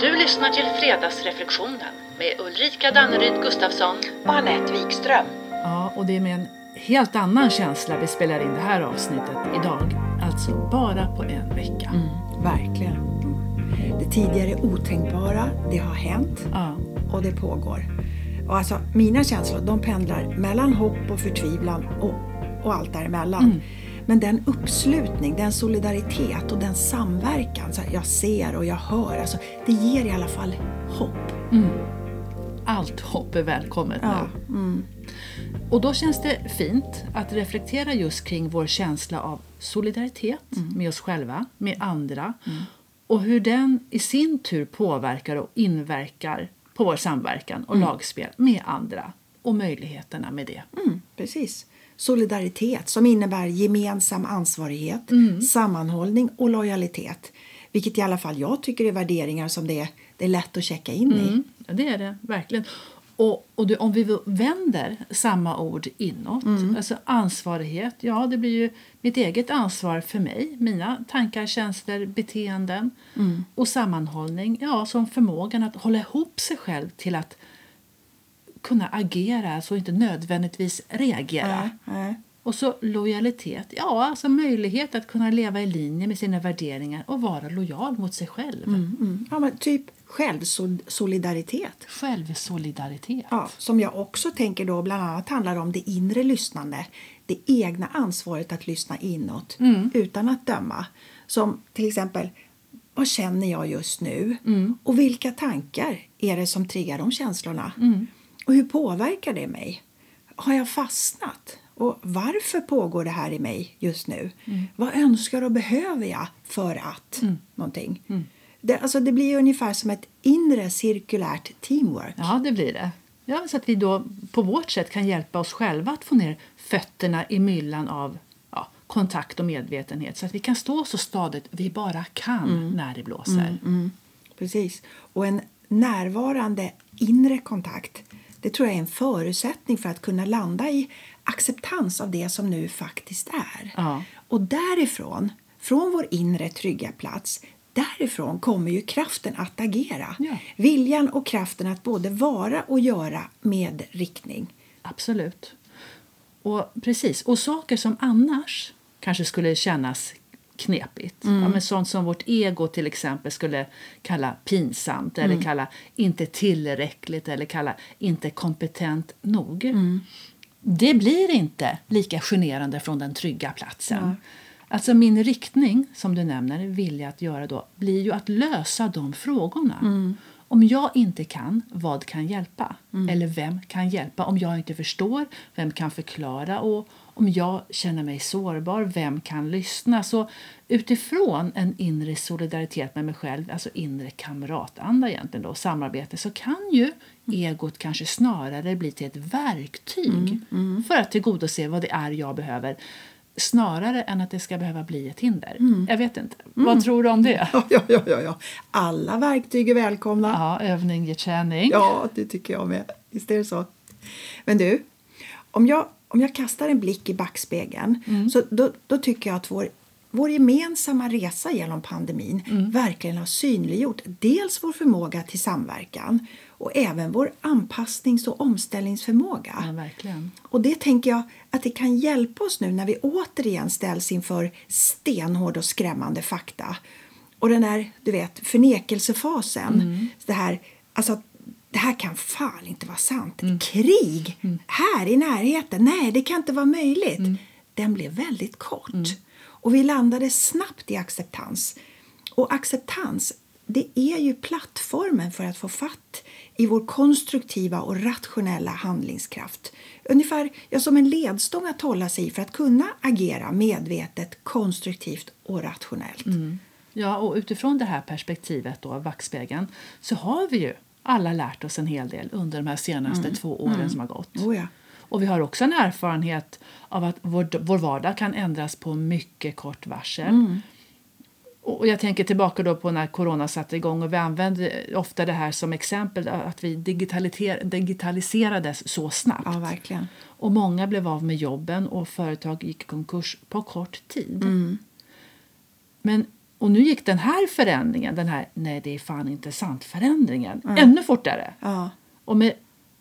Du lyssnar till Fredagsreflektionen med Ulrika Danneryd Gustafsson. och Anette Wikström. Ja, och det är med en helt annan känsla vi spelar in det här avsnittet idag. Alltså bara på en vecka. Verkligen. Det tidigare otänkbara, det har hänt Ja. och det pågår. Och alltså, mina känslor de pendlar mellan hopp och förtvivlan och, och allt däremellan. Men den uppslutning, den solidaritet och den samverkan, så här, jag ser och jag hör, alltså, det ger i alla fall hopp. Allt hopp är välkommet Ja, nu. Och då känns det fint att reflektera just kring vår känsla av solidaritet med oss själva, med andra och hur den i sin tur påverkar och inverkar på vår samverkan och lagspel med andra och möjligheterna med det. Mm, precis. Solidaritet som innebär gemensam ansvarighet, sammanhållning och lojalitet. Vilket i alla fall jag tycker är värderingar som det är, det är lätt att checka in i. Mm, ja, det är det verkligen. Och, och det, om vi vänder samma ord inåt, alltså ansvarighet, ja det blir ju mitt eget ansvar för mig, mina tankar, känslor, beteenden och sammanhållning, ja som förmågan att hålla ihop sig själv till att kunna agera, så inte nödvändigtvis reagera. Nej, nej. Och så lojalitet, ja alltså möjlighet att kunna leva i linje med sina värderingar och vara lojal mot sig själv. Mm. Ja, men typ självsolidaritet. Självsolidaritet. Ja, som jag också tänker då bland annat handlar om det inre lyssnande. Det egna ansvaret att lyssna inåt utan att döma. Som till exempel, vad känner jag just nu? Och vilka tankar är det som triggar de känslorna? Och hur påverkar det mig? Har jag fastnat? Och varför pågår det här i mig just nu? Vad önskar och behöver jag för att någonting? Det, alltså det blir ungefär som ett inre cirkulärt teamwork. Ja, det blir det. Ja, så att vi då på vårt sätt kan hjälpa oss själva att få ner fötterna i myllan av ja, kontakt och medvetenhet så att vi kan stå så stadigt vi bara kan när det blåser. Precis. Och en närvarande inre kontakt det tror jag är en förutsättning för att kunna landa i acceptans av det som nu faktiskt är. Ja. Och därifrån, från vår inre trygga plats, därifrån kommer ju kraften att agera. Ja. Viljan och kraften att både vara och göra med riktning. Absolut. Och precis. Och saker som annars kanske skulle kännas knepigt. Ja, men sånt som vårt ego till exempel skulle kalla pinsamt eller kalla inte tillräckligt eller kalla inte kompetent nog. Det blir inte lika generande från den trygga platsen. Alltså min riktning, som du nämner, vilja att göra då, blir ju att lösa de frågorna. Om jag inte kan, vad kan hjälpa? Eller vem kan hjälpa? Om jag inte förstår, vem kan förklara? Och om jag känner mig sårbar, vem kan lyssna? Så utifrån en inre solidaritet med mig själv, alltså inre kamratanda egentligen då, samarbete, så kan ju egot kanske snarare bli till ett verktyg för att tillgodose vad det är jag behöver snarare än att det ska behöva bli ett hinder. Jag vet inte. Vad tror du om det? Ja, ja, ja, ja. Alla verktyg är välkomna. Ja, övning ger träning. Ja, det tycker jag med. Visst är det så. Men du, om jag, om jag kastar en blick i backspegeln så då, då tycker jag att vår, vår gemensamma resa genom pandemin verkligen har synliggjort dels vår förmåga till samverkan och även vår anpassnings och omställningsförmåga. Ja, verkligen. Och det tänker jag att det kan hjälpa oss nu när vi återigen ställs inför stenhård och skrämmande fakta. Och den där, du vet, förnekelsefasen. Det här, alltså, det här kan fan inte vara sant. Krig här i närheten. Nej, det kan inte vara möjligt. Den blev väldigt kort. Och vi landade snabbt i acceptans. Och acceptans, det är ju plattformen för att få fatt i vår konstruktiva och rationella handlingskraft. Ungefär ja, som en ledstång att hålla sig i för att kunna agera medvetet, konstruktivt och rationellt. Ja, och utifrån det här perspektivet då, backspegeln, så har vi ju alla lärt oss en hel del under de här senaste två åren som har gått. Oh ja. Och vi har också en erfarenhet av att vår, vår vardag kan ändras på mycket kort varsel. Och jag tänker tillbaka då på när corona satte igång och vi använde ofta det här som exempel att vi digitaliserades så snabbt. ja, verkligen. Och många blev av med jobben och företag gick i konkurs på kort tid. Men Och nu gick den här förändringen, den här nej det är fan inte sant förändringen, ännu fortare. Ja. Och med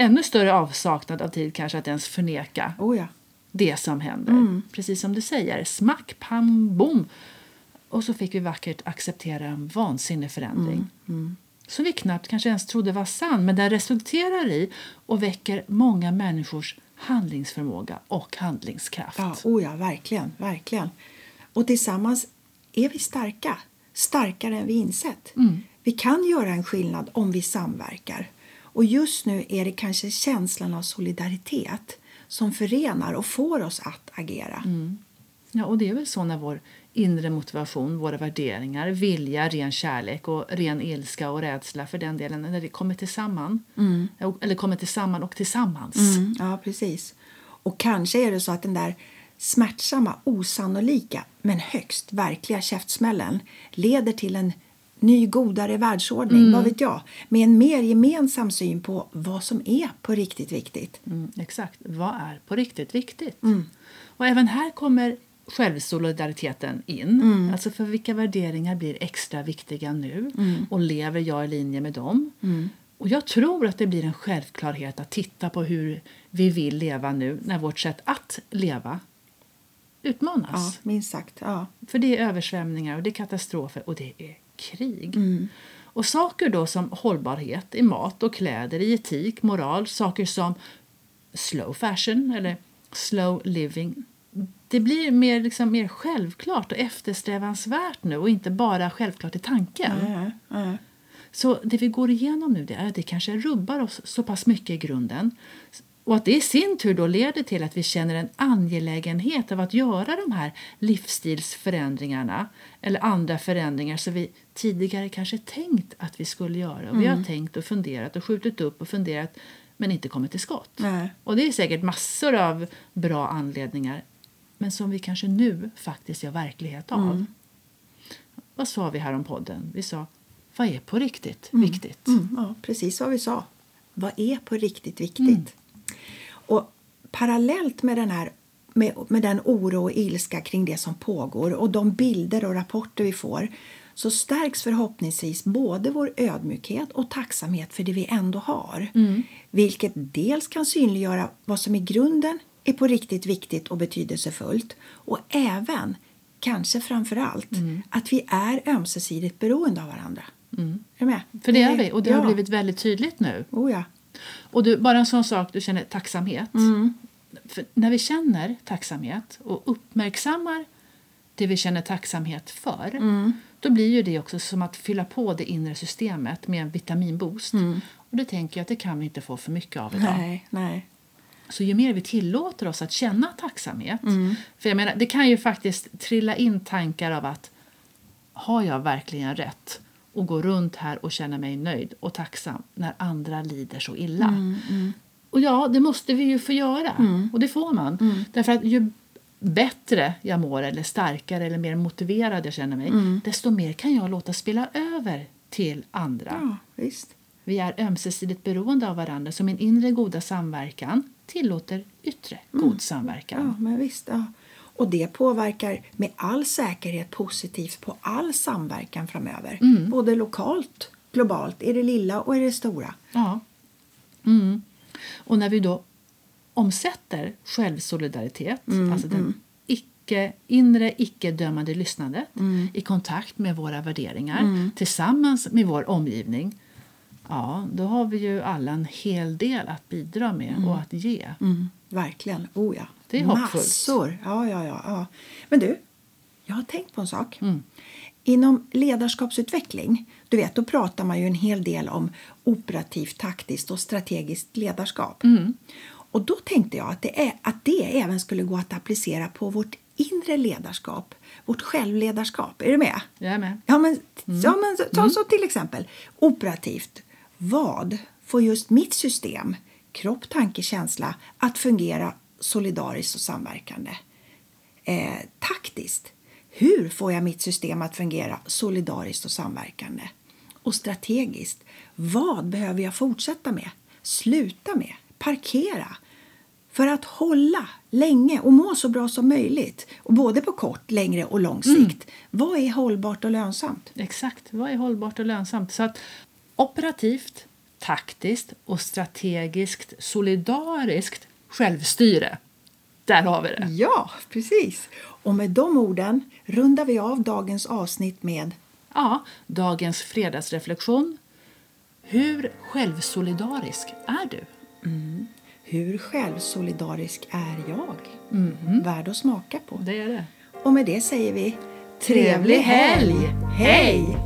ännu större avsaknad av tid kanske att ens förneka Oh ja. det som händer. Precis som du säger, smack, pam, bom. Och så fick vi vackert acceptera en vansinnig förändring. Som vi knappt kanske ens trodde var sann, men den resulterar i och väcker många människors handlingsförmåga och handlingskraft. Ja, oh ja, verkligen, verkligen. Och tillsammans är vi starka, starkare än vi insett. Vi kan göra en skillnad om vi samverkar. Och just nu är det kanske känslan av solidaritet som förenar och får oss att agera. Ja, och det är väl så när vår inre motivation, våra värderingar, vilja, ren kärlek och ren ilska och rädsla för den delen, när det kommer tillsammans. Eller kommer tillsammans och tillsammans. Mm, ja, precis. Och kanske är det så att den där smärtsamma, osannolika men högst verkliga käftsmällen leder till en ny, godare världsordning, vad vet jag, med en mer gemensam syn på vad som är på riktigt viktigt. Mm, exakt. Vad är på riktigt viktigt? Och även här kommer självsolidariteten in. Alltså för vilka värderingar blir extra viktiga nu? Och lever jag i linje med dem? Och jag tror att det blir en självklarhet att titta på hur vi vill leva nu när vårt sätt att leva utmanas. Ja, minst sagt. Ja. För det är översvämningar och det är katastrofer och det är krig. Och saker då som hållbarhet i mat och kläder, i etik, moral, saker som slow fashion eller slow living. Det blir mer, liksom, mer självklart och eftersträvansvärt nu och inte bara självklart i tanken. Ja, ja. Så det vi går igenom nu det är att det kanske rubbar oss så pass mycket i grunden och att det i sin tur då leder till att vi känner en angelägenhet av att göra de här livsstilsförändringarna eller andra förändringar som vi tidigare kanske tänkt att vi skulle göra. Och Vi har tänkt och funderat och skjutit upp och funderat men inte kommit till skott. Nej. Och det är säkert massor av bra anledningar men som vi kanske nu faktiskt gör verklighet av. Vad sa vi här om podden? Vi sa, vad är på riktigt viktigt? Mm, ja, precis vad vi sa. Vad är på riktigt viktigt? Och parallellt med den här med, med den oro och ilska kring det som pågår och de bilder och rapporter vi får så stärks förhoppningsvis både vår ödmjukhet och tacksamhet för det vi ändå har. Vilket dels kan synliggöra vad som i grunden är på riktigt viktigt och betydelsefullt och även, kanske framför allt, att vi är ömsesidigt beroende av varandra. Är du med? För det är vi och det har ja. blivit väldigt tydligt nu. Oh ja. Och du, bara en sån sak, du känner tacksamhet. För när vi känner tacksamhet och uppmärksammar det vi känner tacksamhet för då blir ju det också som att fylla på det inre systemet med en vitaminboost. Och det tänker jag att det kan vi inte få för mycket av idag. Nej, nej. Så ju mer vi tillåter oss att känna tacksamhet. För jag menar, det kan ju faktiskt trilla in tankar av att har jag verkligen rätt att gå runt här och känna mig nöjd och tacksam när andra lider så illa? Och ja, det måste vi ju få göra. Och det får man. Därför att ju bättre jag mår eller starkare eller mer motiverad jag känner mig desto mer kan jag låta spela över till andra. Ja, visst. Vi är ömsesidigt beroende av varandra så min inre goda samverkan tillåter yttre god samverkan. Ja, men visst. Ja. Och det påverkar med all säkerhet positivt på all samverkan framöver. Både lokalt, globalt, i det lilla och i det stora. Ja. Mm. Och när vi då omsätter självsolidaritet, alltså den icke, inre icke-dömande lyssnandet i kontakt med våra värderingar tillsammans med vår omgivning ja, då har vi ju alla en hel del att bidra med och att ge. Mm, verkligen. Oh ja. Det är hoppfullt. Massor. Ja, ja, ja, ja. Men du, jag har tänkt på en sak. Mm. Inom ledarskapsutveckling, du vet, då pratar man ju en hel del om operativt, taktiskt och strategiskt ledarskap. Mm. Och då tänkte jag att det, är, att det även skulle gå att applicera på vårt inre ledarskap, vårt självledarskap. Är du med? Jag är med. Ja, men, ja, men ta så till exempel operativt. Vad får just mitt system, kropp, tanke, känsla, att fungera solidariskt och samverkande? Eh, taktiskt. Hur får jag mitt system att fungera solidariskt och samverkande? Och strategiskt. Vad behöver jag fortsätta med? Sluta med? Parkera? För att hålla länge och må så bra som möjligt, och både på kort, längre och lång sikt. Vad är hållbart och lönsamt? Exakt, vad är hållbart och lönsamt? Så att operativt, taktiskt och strategiskt solidariskt självstyre. Där har vi det. Ja, precis. Och med de orden rundar vi av dagens avsnitt med Ja, dagens fredagsreflektion. Hur självsolidarisk är du? Hur självsolidarisk är jag? Värd att smaka på. Det är det. Och med det säger vi Trevlig helg! Hej!